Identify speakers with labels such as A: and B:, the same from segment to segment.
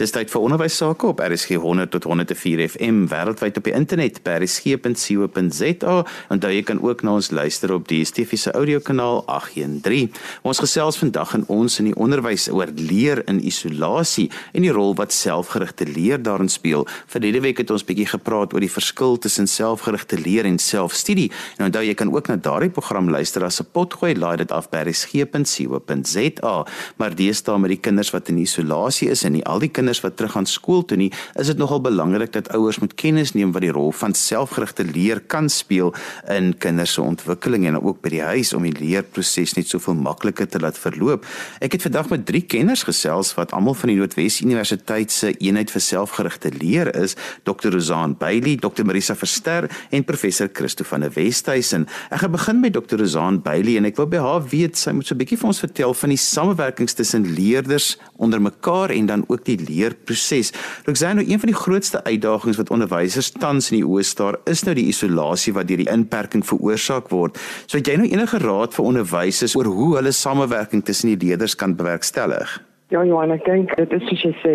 A: Dis tyd vir onderwys sake op RSG 100 tot 104 FM wêreldwyd op die internet by rsg.co.za en daar jy kan ook na ons luister op die DSTV se audiokanaal 813. Ons gesels vandag in ons in die onderwys oor leer in isolasie en die rol wat selfgerigte leer daarin speel. Verlede week het ons bietjie gepraat oor die verskil tussen selfgerigte leer en selfstudie. En onthou jy kan ook na daardie program luister as 'n potgooi laai dit af by rsg.co.za. Maar deesdae met die kinders wat in isolasie is en nie al die kinders kinders wat terug aan skool toe nie, is dit nogal belangrik dat ouers moet kennis neem wat die rol van selfgerigte leer kan speel in kinders se ontwikkeling en ook by die huis om die leerproses net soveel makliker te laat verloop. Ek het vandag met drie kenners gesels wat almal van die Noordwes Universiteit se eenheid vir selfgerigte leer is, Dr. Rozaan Bailey, Dr. Marisa Verster en professor Christo van der Westhuizen. Ek gaan begin met Dr. Rozaan Bailey en ek wil by haar weet sy moet so 'n bietjie vir ons vertel van die samewerkings tussen leerders onder mekaar en dan ook die leer leerproses. Roxanne, nou een van die grootste uitdagings wat onderwysers tans in die oë staar, is nou die isolasie wat deur die inperking veroorsaak word. So het jy nou enige raad vir onderwysers oor hoe hulle samewerking tussen die leerders kan bewerkstellig?
B: Ja, Johan, ek dink dit is soos jy sê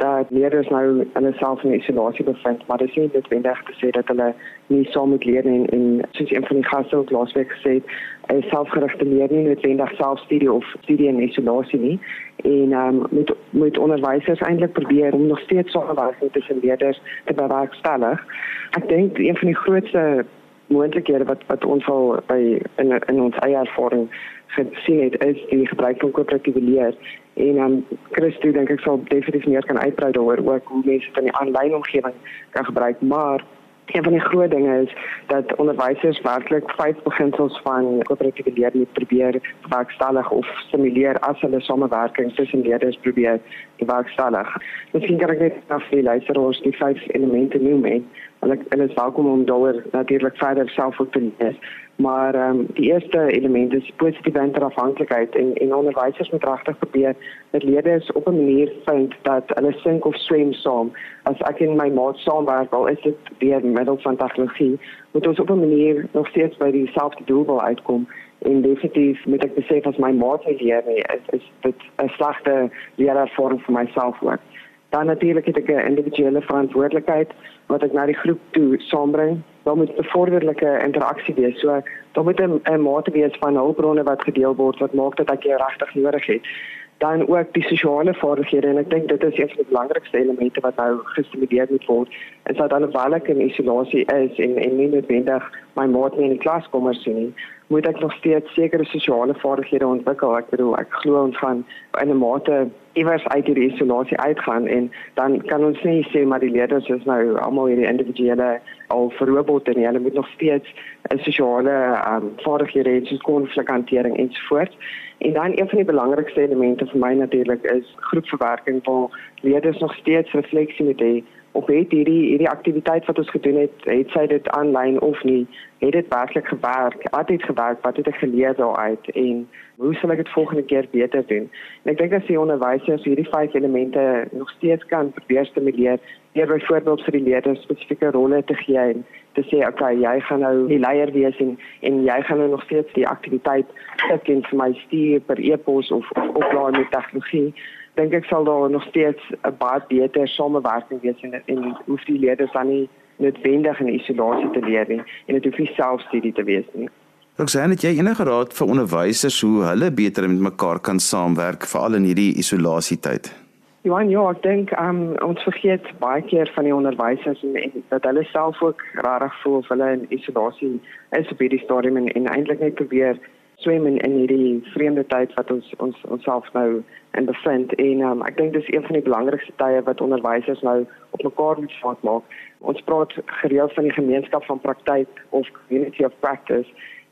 B: dat leerders nou 'n self in isolasie bevind, maar dit is nie noodwendig te sê dat hulle nie saam moet leer en en soos een van die gaste ook laasweek gesê het, selfgerigte leer nie noodwendig selfstudie of studie in isolasie nie. En um, met met onderwysers eintlik probeer om nog steeds samewerking tussen leerders te bewerkstellig. Ek dink een van die grootste moontlikhede wat wat ons al by in in ons eie ervaring gesien het is die gebruik van koöperatiewe leer en dan um, Christo dink ek sal definitief meer kan uitbrei daaroor ook hoe mense dit in die aanlyn omgewing kan gebruik maar een van die groot dinge is dat onderwysers werklik vyf beginsels van koöperatiewe leer moet probeer bewerkstellig of simuleer as hulle samewerking tussen leerders probeer bewerkstellig. Miskien kan ek net na vir luisteraars die vyf elemente noem en hulle hulle is welkom om daaroor natuurlik verder self op te lees. Maar ehm um, die eerste element is positiewe interafhanklikheid en en onderwysers moet regtig probeer dat leerders op 'n manier vind dat hulle sink of swem saam. As ek en my maat saamwerk al is dit deur middel van tegnologie moet ons op 'n manier nog steeds by dieselfde doel uitkom. En definitief moet ek besef as my maat nie leer nie is, is dit 'n slegte leerervaring vir myself ook. Dan natuurlik het ek 'n individuele verantwoordelikheid wat ek na die groep toe saambring. Daar moet 'n vorderlike interaksie wees. So daar moet 'n mate wees van hulpbronne wat gedeel word wat maak dat ek jou regtig nodig het. Dan ook die sosiale vaardighede en ek dink dit is een van die belangrikste elemente wat nou gestimuleer moet word. Is dat alhoewel ek in isolasie is en en nie noodwendig my maat nie in die klas kom sien nie, moet ek nog steeds sekere sosiale vaardighede ontwikkel. Ek bedoel, ek glo ons gaan in 'n mate iewers uit hierdie isolasie uitgaan en dan kan ons nie sê maar die leerders is nou almal hierdie individuele al verrobotte nie. Hulle moet nog steeds sosiale um, vaardighede hê soos konflikhantering en so voort. En dan een van die belangrikste elemente vir my natuurlik is groepverwerking waar leerders nog steeds refleksie moet hê of het hierdie hierdie aktiwiteit wat ons gedoen het, het sy dit aanlyn of nie, het dit werklik gewerk? Het gewerk? Wat het ek geleer daaruit en hoe sal ek dit volgende keer beter doen? En ek dink as die onderwysers hierdie vyf elemente nog steeds kan probeer stimuleer, deur byvoorbeeld vir die leerders spesifieke rolle te gee en te sê, "Oké, okay, jy gaan nou die leier wees en en jy gaan nou nog steeds die aktiwiteit tik en vir my stuur per e-pos of of oplaai met tegnologie." Dink ek sal daar nog steeds 'n baie beter samewerking wees en en hoef die leerders dan nie noodwendig in isolasie te leer nie en dit hoef nie selfstudie te wees nie.
A: Roxanne, het jy enige raad vir onderwysers hoe hulle beter met mekaar kan saamwerk veral in hierdie isolasie tyd?
B: Johan, ja, ek dink um, ons vergeet baie keer van die onderwysers en, en dat hulle self ook rarig voel of hulle in isolasie is op hierdie stadium en, en eintlik net probeer swem in in hierdie vreemde tyd wat ons ons onsself nou in bevind en um, ek dink dis een van die belangrikste tye wat onderwysers nou op mekaar moet vat maak. Ons praat gereeld van die gemeenskap van praktyk of community of practice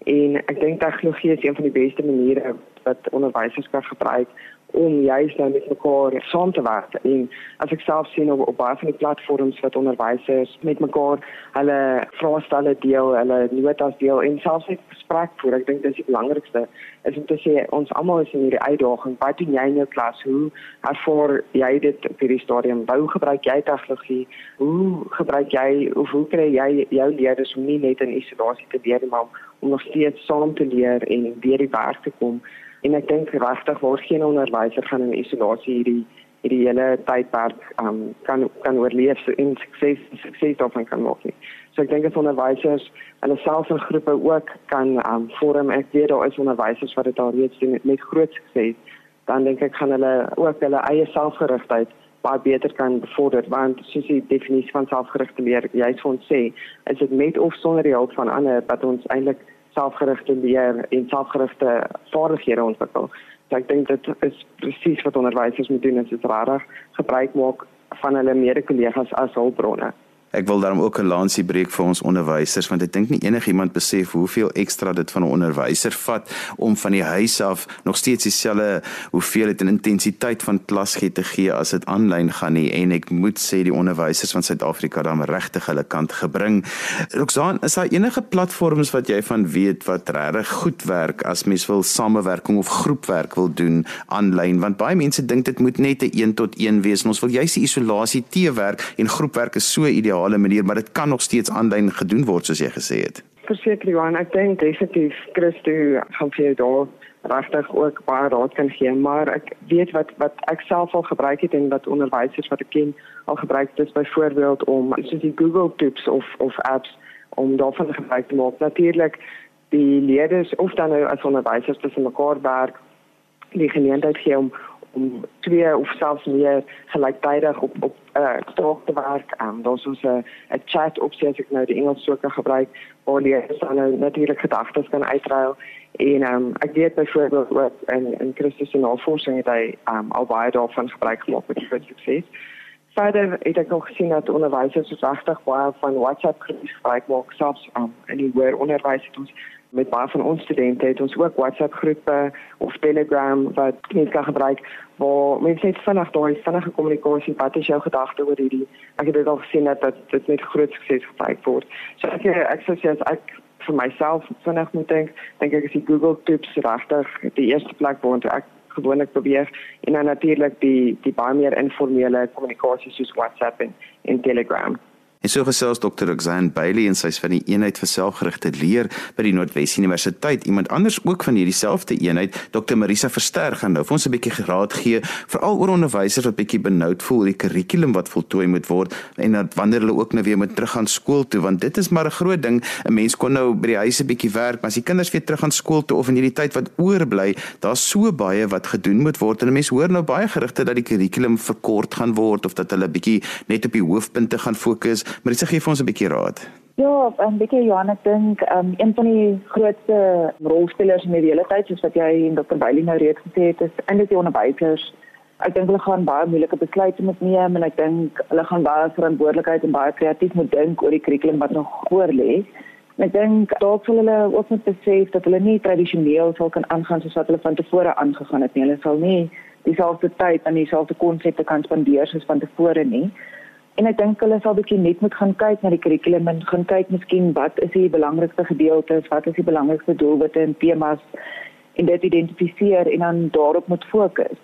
B: en ek dink tegnologie is een van die beste maniere wat onderwysers kan gebruik om juist nou met mekaar saam te werk. En as ek self sien op, op baie van die platforms wat onderwysers met mekaar hulle vraestelle deel, hulle notas deel en selfs net gesprek voer, ek dink dis die belangrikste is om te sê ons almal is in hierdie uitdaging. Wat doen jy in jou klas? Hoe ervaar jy dit op hierdie stadium? Hoe gebruik jy tegnologie? Hoe gebruik jy of hoe kry jy jou leerders om nie net in isolasie te leer maar om nog steeds saam te leer en weer die werk te kom? En ek dink regtig waar geen onderwyser gaan in isolasie hierdie hierdie hele tydperk um, kan kan oorleef so en sukses sukses daarvan kan maak nie. So ek dink as onderwysers hulle self in groepe ook kan um, vorm ek weet daar is onderwysers wat dit al reeds doen met groot sukses dan dink ek gaan hulle ook hulle eie selfgerigtheid baie beter kan bevorder want soos die definisie van selfgerigte leer juist vir ons sê is dit met of sonder die hulp van ander wat ons eintlik selfgerigte leer en selfgerigte vaardighede ontwikkel. So ek dink dit is presies wat onderwysers moet doen is dit rarig gebruik maak van hulle mede-kollegas as hulpbronne.
A: Ek wil daarom ook 'n lansie breek vir ons onderwysers want ek dink nie enigiemand besef hoeveel ekstra dit van 'n onderwyser vat om van die huis af nog steeds dieselfde hoeveelheid en intensiteit van klas gee te gee as dit aanlyn gaan nie. En ek moet sê die onderwysers van Suid-Afrika dan regtig hulle kant gebring. Roxaan, is daar enige platforms wat jy van weet wat regtig goed werk as mens wil samewerking of groepwerk wil doen aanlyn want baie mense dink dit moet net 'n 1 tot 1 wees en ons wil juist die isolasie teewerk en groepwerk is so ideaal ideale manier, maar dit kan nog steeds aanlyn gedoen word soos jy gesê het.
B: Verseker Johan, ek dink definitief Christo gaan vir jou daar regtig ook baie raad kan gee, maar ek weet wat wat ek self al gebruik het en wat onderwysers wat ek ken al gebruik het, is byvoorbeeld om soos die Google Tips of of apps om daarvan gebruik te maak. Natuurlik die leerders of dan nou as onderwysers tussen mekaar werk die geleentheid gee om om twee of selfs meer gelyktydig op op 'n uh, taak te werk. Ehm um, daar's ons 'n 'n chat opsie as ek nou die Engels sou kan gebruik waar jy dan nou natuurlik gedagtes kan uitruil. En ehm um, ek weet byvoorbeeld wat in in Christus se navorsing het hy ehm um, al baie daarvan gebruik gemaak met groot sukses. Verder het ek nog gesien dat onderwysers so regtig baie van WhatsApp groepe gebruik maak selfs um, in die hoër onderwys het ons met baie van ons studente het ons ook WhatsApp groepe of Telegram wat mense kan gebruik waar mense net vinnig daai vinnige kommunikasie wat is jou gedagte oor hierdie? Ek het dit al gesien dat dit, dit met groot sukses gebruik word. So ek ek sou sê as ek vir myself vinnig moet dink dink ek is die Google Tips regtig die eerste plek waar ek gewoonlik probeer en dan natuurlik die die baie meer informele kommunikasie soos WhatsApp en, en Telegram
A: En so gesels Dr. Roxanne Bailey en sy's van die eenheid vir selfgerigte leer by die Noordwes Universiteit. Iemand anders ook van hierdie selfde eenheid, Dr. Marisa Verster gaan nou vir ons 'n bietjie geraad gee, veral oor onderwysers wat bietjie benoud voel oor die kurrikulum wat voltooi moet word en dat wanneer hulle ook nou weer moet terug gaan skool toe, want dit is maar 'n groot ding. 'n Mens kon nou by die huis 'n bietjie werk, maar as die kinders weer terug gaan skool toe of in hierdie tyd wat oorbly, daar's so baie wat gedoen moet word en mense hoor nou baie gerugte dat die kurrikulum verkort gaan word of dat hulle bietjie net op die hoofpunte gaan fokus maar dit sê gee vir ons 'n bietjie raad.
C: Ja, 'n bietjie Johan, ek dink um, een van die grootste rolspelers in die hele tyd soos wat jy en Dr. Bailey nou reeds gesê het, is eintlik die onderwysers. Ek dink hulle gaan baie moeilike besluite moet neem en ek dink hulle gaan baie verantwoordelikheid en baie kreatief moet dink oor die kurrikulum wat nog voor lê. Ek dink dalk sal hulle ook moet besef dat hulle nie tradisioneel sal kan aangaan soos wat hulle van tevore aangegaan het nie. Hulle sal nie dieselfde tyd aan dieselfde konsepte kan spandeer soos van tevore nie. En ek dink hulle sal bietjie net moet gaan kyk na die kurrikulum en gaan kyk miskien wat is die belangrikste gedeeltes, wat is die belangrikste doelwitte en temas en dit identifiseer en dan daarop moet fokus.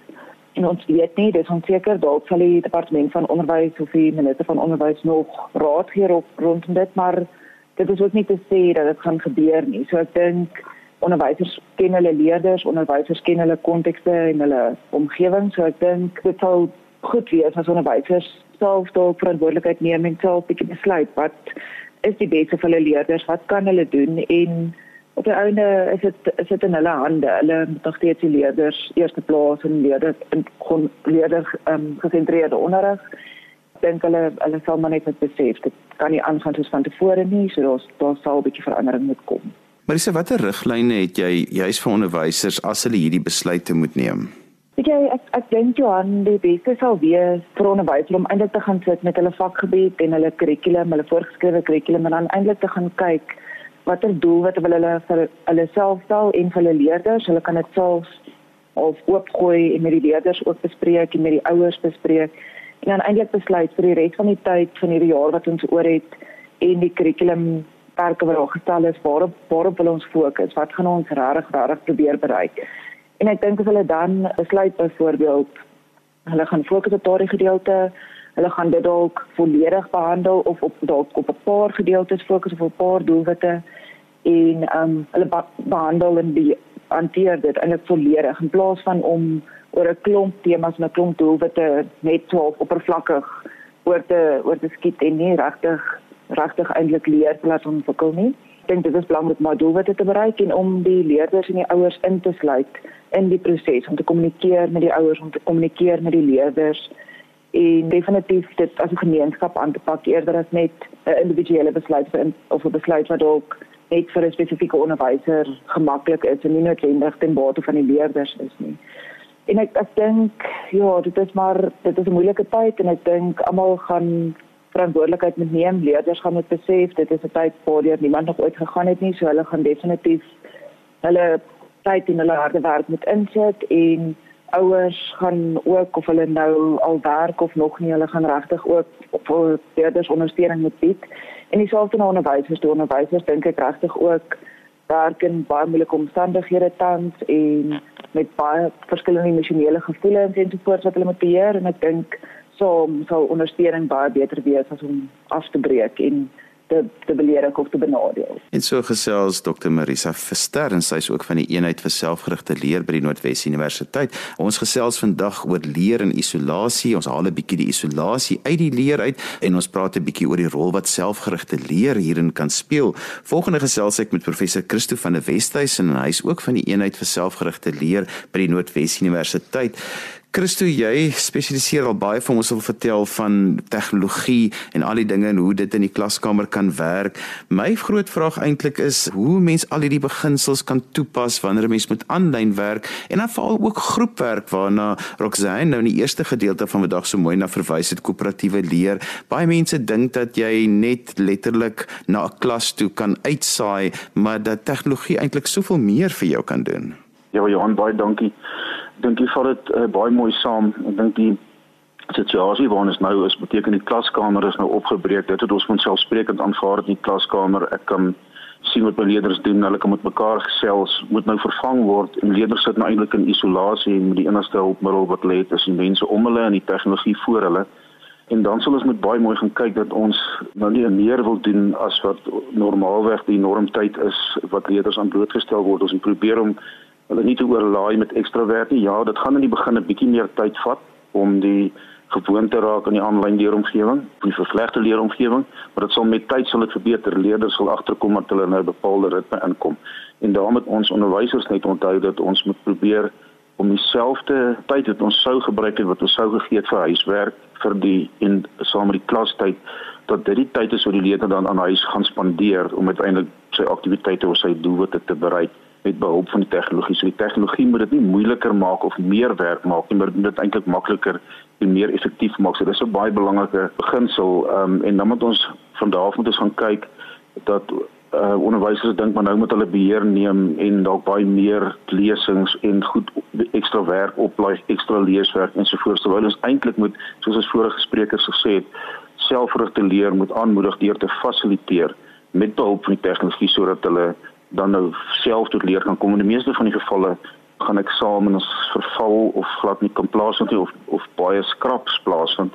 C: En ons weet nie, dis onseker dalk sal die departement van onderwys of die minister van onderwys nog raad gee op rondom dit, maar dit is ook nie te sê dat dit gaan gebeur nie. So ek dink onderwysers ken hulle leerders, onderwysers ken hulle kontekste en hulle omgewing, so ek dink dit sal goed wees as onderwysers self dalk verantwoordelikheid neem en self bietjie besluit wat is die beste vir hulle leerders, wat kan hulle doen en op die einde is dit is dit in hulle hande. Hulle moet nog steeds die leerders eerste plaas en leerders en kon leerders ehm um, gesentreerde onderrig. Ek dink hulle hulle sal maar net besef dit kan nie aangaan soos van tevore nie, so daar daar sal 'n bietjie verandering moet kom.
A: Maar dis watter riglyne het jy juis vir onderwysers as hulle hierdie besluite moet neem?
C: Ek ek ek dink Johan, die beste sal wees vir onderwysers om eintlik te gaan sit met hulle vakgebied en hulle kurrikulum, hulle voorgeskrewe kurrikulum en dan eintlik te gaan kyk watter doel wat wil hulle vir hulle self stel en vir hulle leerders, hulle kan dit self of oopgooi en met die leerders ook bespreek en met die ouers bespreek en dan eintlik besluit vir die res van die tyd van hierdie jaar wat ons oor het en die kurrikulum perke wat al gestel is, waarop waarop wil ons fokus? Wat gaan ons regtig regtig probeer bereik? En ek dink as hulle dan besluit byvoorbeeld hulle gaan fokus op daardie gedeelte, hulle gaan dit dalk volledig behandel of op dalk op 'n paar gedeeltes fokus of op 'n paar doelwitte en ehm um, hulle behandel en die hanteer dit eintlik volledig in plaas van om oor 'n klomp temas en 'n klomp doelwitte net so oppervlakkig oor te oor te skiet en nie regtig regtig eintlik leer laat ontwikkel nie. Dink dit is belangrik om doelwitte te bereik en om die leerders en die ouers in te sluit in die proses om te kommunikeer met die ouers, om te kommunikeer met die leerders en definitief dit as 'n gemeenskap aan te pak eerder as net 'n individuele besluit vir of 'n besluit wat ook net vir 'n spesifieke onderwyser gemaklik is en nie noodwendig ten bate van die leerders is nie. En ek ek dink ja, dit is maar dit is 'n moeilike tyd en ek dink almal gaan verantwoordelikheid moet neem. Leerders gaan dit besef. Dit is 'n tyd waar niemand nog ooit gegaan het nie, so hulle gaan definitief hulle tyd en hulle harde werk moet insit en ouers gaan ook of hulle nou al werk of nog nie, hulle gaan regtig ook vir leerders ondersteuning moet bied. En dieselfde na onderwysers, die onderwysers dink ek regtig ook werk in baie moeilike omstandighede tans en met baie verskillende emosionele gevoelens en so voort wat hulle moet beheer en ek dink so sou ondersteuning baie beter wees as om af te breek en te te beledig of te benadeel.
A: En so gesels Dr Marisa Verster en sy is ook van die eenheid vir selfgerigte leer by die Noordwes Universiteit. Ons gesels vandag oor leer in isolasie. Ons haal 'n bietjie die isolasie uit die leer uit en ons praat 'n bietjie oor die rol wat selfgerigte leer hierin kan speel. Volgende gesels ek met professor Christo van der Westhuizen en hy is ook van die eenheid vir selfgerigte leer by die Noordwes Universiteit. Christo, jy spesialiseer al baie van ons wil vertel van tegnologie en al die dinge en hoe dit in die klaskamer kan werk. My groot vraag eintlik is hoe mens al hierdie beginsels kan toepas wanneer 'n mens met aanlyn werk en dan veral ook groepwerk waarna Roxanne nou in die eerste gedeelte van vandag so mooi na verwys het koöperatiewe leer. Baie mense dink dat jy net letterlik na 'n klas toe kan uitsaai, maar dat tegnologie eintlik soveel meer vir jou kan doen.
D: Ja, Johan, baie dankie dink jy vat dit uh, baie mooi saam. Ek dink die situasie waarin ons nou is, beteken die klaskamer is nou opgebreek. Dit het ons van selfsprekend aanvaar in die klaskamer. Ek kan sien wat my leerders doen. Hulle kan met mekaar gesels, moet nou vervang word en leerders sit nou eintlik in isolasie en met die enigste hulpmiddel wat hulle het is die mense om hulle en die tegnologie voor hulle. En dan sal ons met baie mooi gaan kyk dat ons nou nie meer wil doen as wat normaalweg die normtyd is wat leerders aan blootgestel word. Ons probeer om hulle nie te oorlaai met ekstra werk nie. Ja, dit gaan in die begin 'n bietjie meer tyd vat om die gewoonte raak aan die aanlyn leeromgewing, die verslegte leeromgewing, maar dit sal met tyd sal dit verbeter. Leerders sal agterkom dat hulle nou 'n bepaalde ritme inkom. En daarom moet ons onderwysers net onthou dat ons moet probeer om dieselfde tyd wat ons sou gebruik het wat ons sou gegee het vir huiswerk vir die en saam met die klastyd dat dit die tyd is wat die leerder dan aan huis gaan spandeer om uiteindelik sy aktiwiteite of sy doelwitte te bereik met behulp van die tegnologie. So die tegnologie moet dit nie moeiliker maak of meer werk maak nie, maar dit moet dit eintlik makliker en meer effektief maak. So dis 'n baie belangrike beginsel. Ehm um, en dan moet ons van daar af moet ons gaan kyk dat uh onderwysers dink maar nou moet hulle beheer neem en dalk baie meer lesings en goed ekstra werk oplaai, ekstra leeswerk en so voort. Terwyl ons eintlik moet soos ons vorige sprekers gesê het, selfgerigte leer moet aanmoedig deur te fasiliteer met behulp van die tegnologie sodat hulle dan nou self tot leer kan kom. In die meeste van die gevalle gaan eksamens verval of glad nie kan plaasvind of of baie skraps plaasvind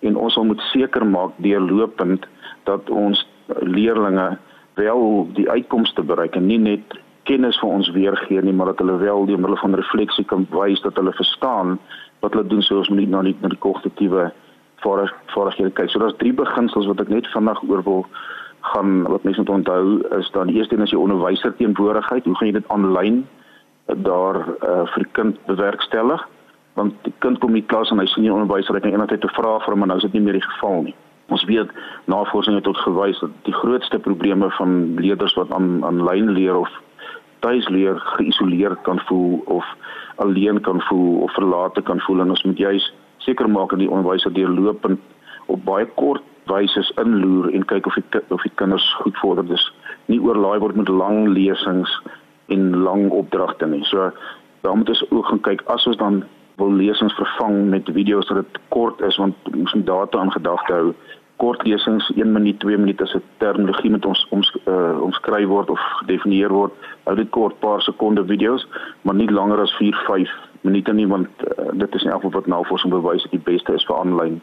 D: en ons moet seker maak deurlopend dat ons leerders wel die uitkomste bereik en nie net kennis vir ons weergee nie maar dat hulle wel deur middel van refleksie kan wys dat hulle verstaan wat hulle doen soos moet na die na die kognitiewe vaardighede kyk. So daar's drie beginsels wat ek net vandag oor wil gaan wat mense moet onthou is dan eerste een is die onderwyser teenwoordigheid. Hoe gaan jy dit aanlyn daar uh, vir kind bewerkstellig? Want die kind kom in die klas en hy sien die onderwyser het eendag te vra vir hom maar nou is dit nie meer die geval nie. Ons weet navorsing het tot gewys dat die grootste probleme van leerders wat aan aanlyn leer of tuis leer geïsoleerd kan voel of alleen kan voel of verlate kan voel en ons moet juis seker maak dat die onderwyser deurlopend op baie kort wyses inloer en kyk of die of die kinders goed vorder. Dis nie oorlaai word met lang lesings en lang opdragte nie. So dan moet ons ook gaan kyk as ons dan wil lesings vervang met video's wat dit kort is want ons moet data aan gedagte hou. Kort lesings 1 minuut, 2 minute is 'n terminologie met ons ons uh, omskryf word of gedefinieer word. Hou dit kort, paar sekonde video's, maar nie langer as 4, 5 minute nie want uh, dit is nie alhoewel wat navorsing bewys dat die beste is vir aanlyn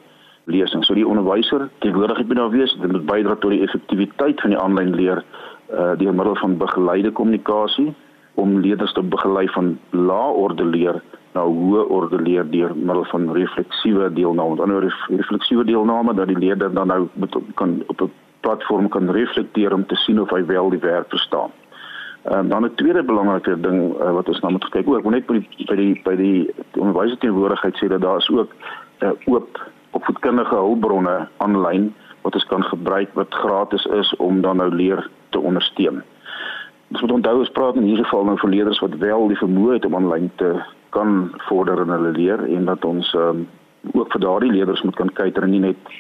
D: lesing. So die onderwyser teenwoordigheid moet daar wees, dit moet bydra tot die effektiwiteit van die aanlyn leer uh deur middel van begeleide kommunikasie om leerders te begelei van lae orde leer na hoë orde leer deur middel van refleksiewe deelname. Met ander woorde refleksiewe deelname dat die leerder dan nou met, kan op 'n platform kan reflekteer om te sien of hy wel die werk verstaan. Ehm um, dan 'n tweede belangrike ding uh, wat ons nou moet kyk ook, net by die by die die onderwysers teenwoordigheid sê dat daar is ook 'n uh, oop opvoedkundige hulpbronne aanlyn wat ons kan gebruik wat gratis is om dan nou leer te ondersteun. Ons moet onthou ons praat in hierdie geval nou vir leerders wat wel die vermoë het om aanlyn te kan vorder in hulle leer en dat ons um, ook vir daardie leerders moet kan kyk en nie net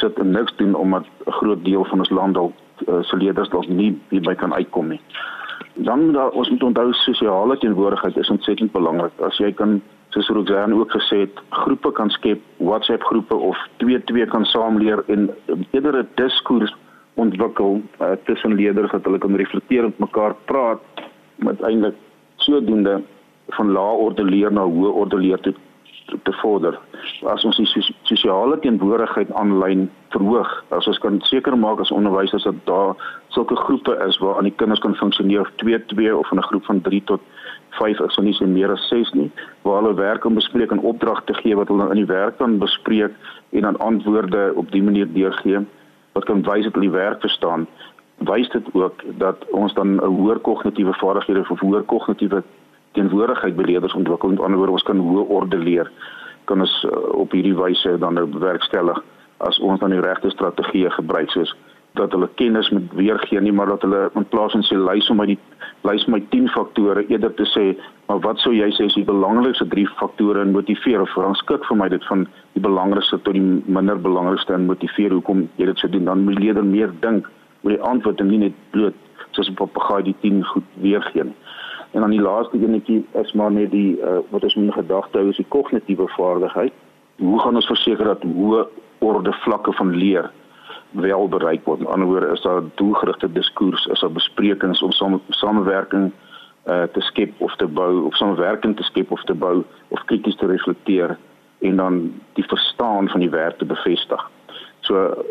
D: sit en niks doen omdat 'n groot deel van ons land al uh, se leerders dalk nie hierby kan uitkom nie. Dan daar ons moet onthou sosiale teenwoordigheid is ontsettend belangrik. As jy kan soos Roxanne ook gesê het, groepe kan skep, WhatsApp groepe of twee twee kan saamleer en eerder 'n diskurs ontwikkel uh, tussen leerders dat hulle kan reflekteer met mekaar praat met eintlik sodoende van lae orde leer na hoë orde leer toe te vorder. As ons die sosiale teenwoordigheid aanlyn verhoog, as ons kan seker maak as onderwysers dat daar sulke groepe is waar aan die kinders kan funksioneer 2-2 of in 'n groep van 3 tot 5 as ons nie se meer as 6 nie, waar hulle werk kan bespreek en opdragte gee wat hulle in die werk kan bespreek en dan antwoorde op die manier deurgee wat kan wys dat hulle die werk verstaan wys dit ook dat ons dan 'n hoër kognitiewe vaardighede of hoër kognitiewe teenwoordigheid by leerders ontwikkel. Met ander woorde, ons kan hoë orde leer kan ons uh, op hierdie wyse dan nou bewerkstellig as ons dan die regte strategieë gebruik soos dat hulle kennis moet weergee nie maar dat hulle in plaas van sê lys om my die lys my 10 faktore eerder te sê maar wat sou jy sê is die belangrikste drie faktore en motiveer? Of rangskik vir my dit van die belangrikste tot die minder belangrikste en motiveer? Hoekom jy dit sou doen? Dan moet leerder meer dink oor die antwoord en nie net bloot soos 'n papegaai die 10 goed weergee nie. En dan die laaste enetjie is maar net die uh, wat ons moet gedagte hou is die kognitiewe vaardigheid. Hoe gaan ons verseker dat hoë orde vlakke van leer wel bereik word? In ander woorde is daar doelgerigte diskurs, is daar besprekings om same, samewerking uh, te skep of te bou of samewerking te skep of te bou of krities te reflekteer en dan die verstaan van die werk te bevestig. So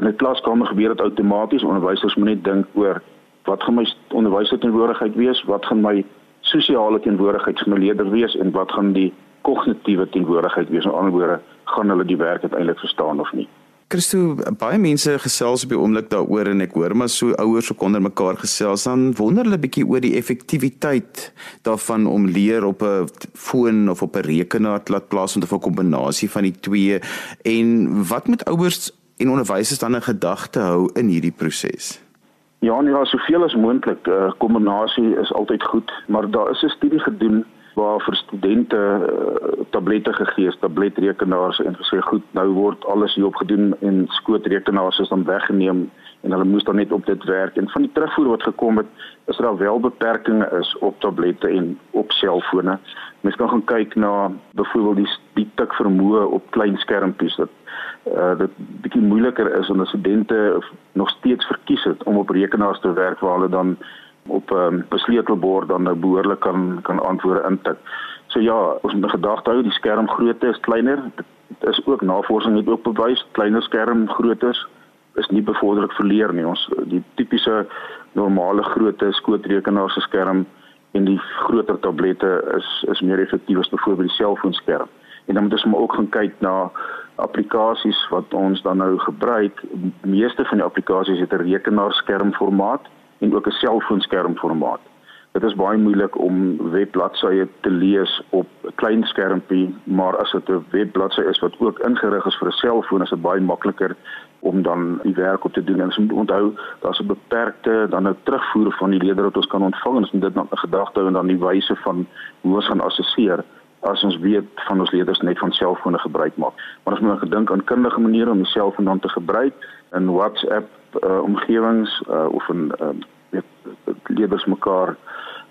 D: in 'n klaskamer gebeur dit outomaties onderwysers moet net dink oor wat gaan my onderwyser teenwoordigheid wees, wat gaan my sosiale teenwoordigheid vir my leerder wees en wat gaan die kognitiewe teenwoordigheid wees. Aan die ander woorde, gaan hulle die werk uiteindelik verstaan of nie?
A: Christo, baie mense gesels op die oomblik daaroor en ek hoor maar so ouers ook onder mekaar gesels dan wonder hulle bietjie oor die effektiwiteit daarvan om leer op 'n foon of op 'n rekenaar te laat plaasvind of 'n kombinasie van die twee en wat moet ouers en onderwysers dan in gedagte hou in hierdie proses?
D: Ja, nee, daar is soveel as moontlik. 'n eh, Kombinasie is altyd goed, maar daar is 'n studie gedoen waar vir studente uh, tablette gegee is, tabletrekenaars en gesê goed, nou word alles hierop gedoen en skootrekenaars is dan weggeneem en hulle moes dan net op dit werk. En van die terugvoer wat gekom het, is daar wel beperkings is op tablette en op selfone. Mens kan gaan kyk na byvoorbeeld die die tik vermoë op klein skermpies dat uh dit bietjie moeiliker is om studente nog steeds verkies het om op rekenaars te werk waar hulle dan op 'n um, ehm, besleutelbord dan nou behoorlik kan kan antwoorde intik. So ja, ons moet gedagte hou die skermgrootte is kleiner. Dit is ook navorsing het ook bewys kleiner skermgroottes is nie bevorderlik vir leer nie. Ons die tipiese normale grootte skootrekenaar se skerm en die groter tablette is is meer effektief as byvoorbeeld die selfoonskerm. En dan moet ons maar ook gaan kyk na applikasies wat ons dan nou gebruik. Die meeste van die applikasies het 'n rekenaarskermformaat en ook 'n selfoonskermformaat. Dit is baie moeilik om webbladsye te lees op 'n klein skermpie, maar as dit 'n webbladsy is wat ook ingerig is vir 'n selfoon, is dit baie makliker om dan die werk op te doen. En ons moet onthou daar's 'n beperkte dan nou terugvoer van die leerder wat ons kan ontvang en ons moet dit dan 'n gedagte hou en dan die wyse van hoe ons gaan assesseer as ons weet van ons leerders net van selfone gebruik maak. Maar ons moet gedink aan kundige maniere om die selfoon dan te gebruik in WhatsApp uh, omgewings uh, of in uh, weet leerders mekaar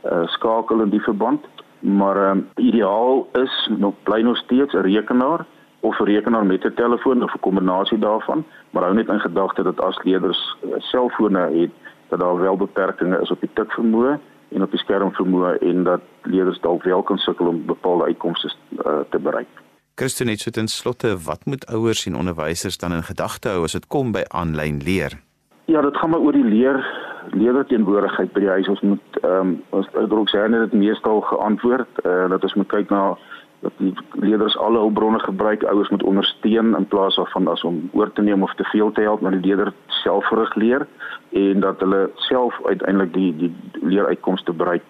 D: uh, skakel in die verband. Maar um, ideaal is nog bly nog steeds 'n rekenaar of 'n rekenaar met 'n telefoon of 'n kombinasie daarvan, maar hou net in gedagte dat as leerders uh, selfone het, dat daar wel beperkings is op die tikvermoë en op die skermvermoë en dat leerders dalk wel kan sukkel om bepaalde uitkomste uh, te bereik.
A: Christen het so ten slotte, wat moet ouers en onderwysers dan in gedagte hou as dit kom by aanlyn leer?
D: Ja, dit gaan maar oor die leer leerderteenwoordigheid by die huis. Ons moet ehm um, ons ook sê net dit meestal geantwoord uh, dat ons moet kyk na dat die leerders alle hulpbronne gebruik ouers moet ondersteun in plaas van as om oor te neem of te veel te help maar die leerder selfgerig leer en dat hulle self uiteindelik die die leeruitkomste bereik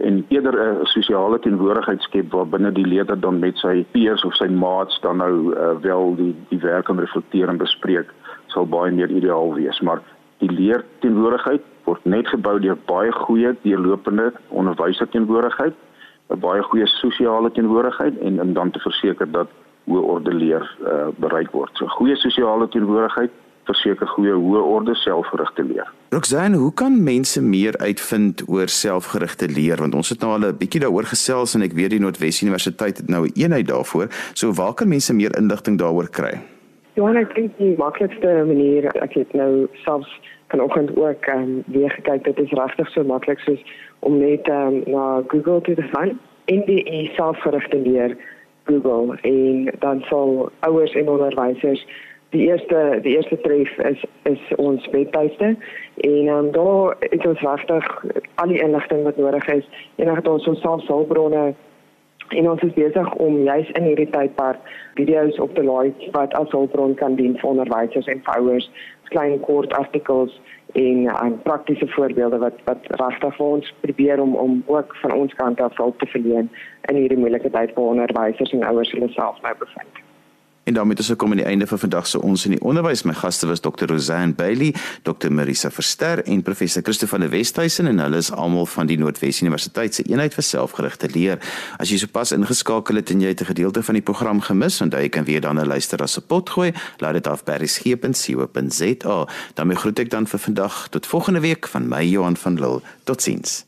D: en eerder 'n sosiale teenwoordigheid skep waar binne die leerder dan met sy peers of sy maats dan nou uh, wel die die werk kan reflekteer en bespreek sal baie meer ideaal wees maar die leer teenwoordigheid word net gebou deur baie goeie deurlopende onderwyser teenwoordigheid 'n baie goeie sosiale teenwoordigheid en en dan te verseker dat hoë orde leer uh, bereik word. So goeie sosiale teenwoordigheid verseker goeie hoë orde selfgerigte leer.
A: Roxanne, hoe kan mense meer uitvind oor selfgerigte leer want ons het nou al 'n bietjie daaroor gesels en ek weet die Noordwes Universiteit het nou 'n eenheid daarvoor. So waar kan mense meer inligting daaroor kry?
B: Ja, ek dink die maklikste manier, ek het nou selfs vanoggend ook ehm um, weer gekyk, dit is regtig so maklik soos om net um, na Google te gaan en die selfgerigte leer Google en dan sal ouers en onderwysers die eerste die eerste tref is is ons webtuiste en um, daar is ons regtig al die inligting wat nodig is en dan het ons ons selfhulpbronne en ons is besig om juis in hierdie tydperk video's op te laai wat as hulpbron kan dien vir onderwysers en ouers klein kort artikels en aan praktiese voorbeelde wat wat regtig vir ons probeer om om ook van ons kant af hulp te verleen in hierdie moeilike tyd vir onderwysers en ouers hulle self nou bevind.
A: En daarmee is ek kom aan die einde van vandag se ons in die onderwys. My gaste was Dr. Rosanne Bailey, Dr. Marisa Verster en professor Christo van der Westhuizen en hulle is almal van die Noordwes Universiteit se eenheid vir selfgerigte leer. As jy sopas ingeskakel het en jy het 'n gedeelte van die program gemis, onthou jy kan weer dan 'n luister as 'n pot gooi. Laat dit af by resgep.co.za. daarmee groet ek dan vir vandag tot volgende week van my Johan van Lille. Totsiens.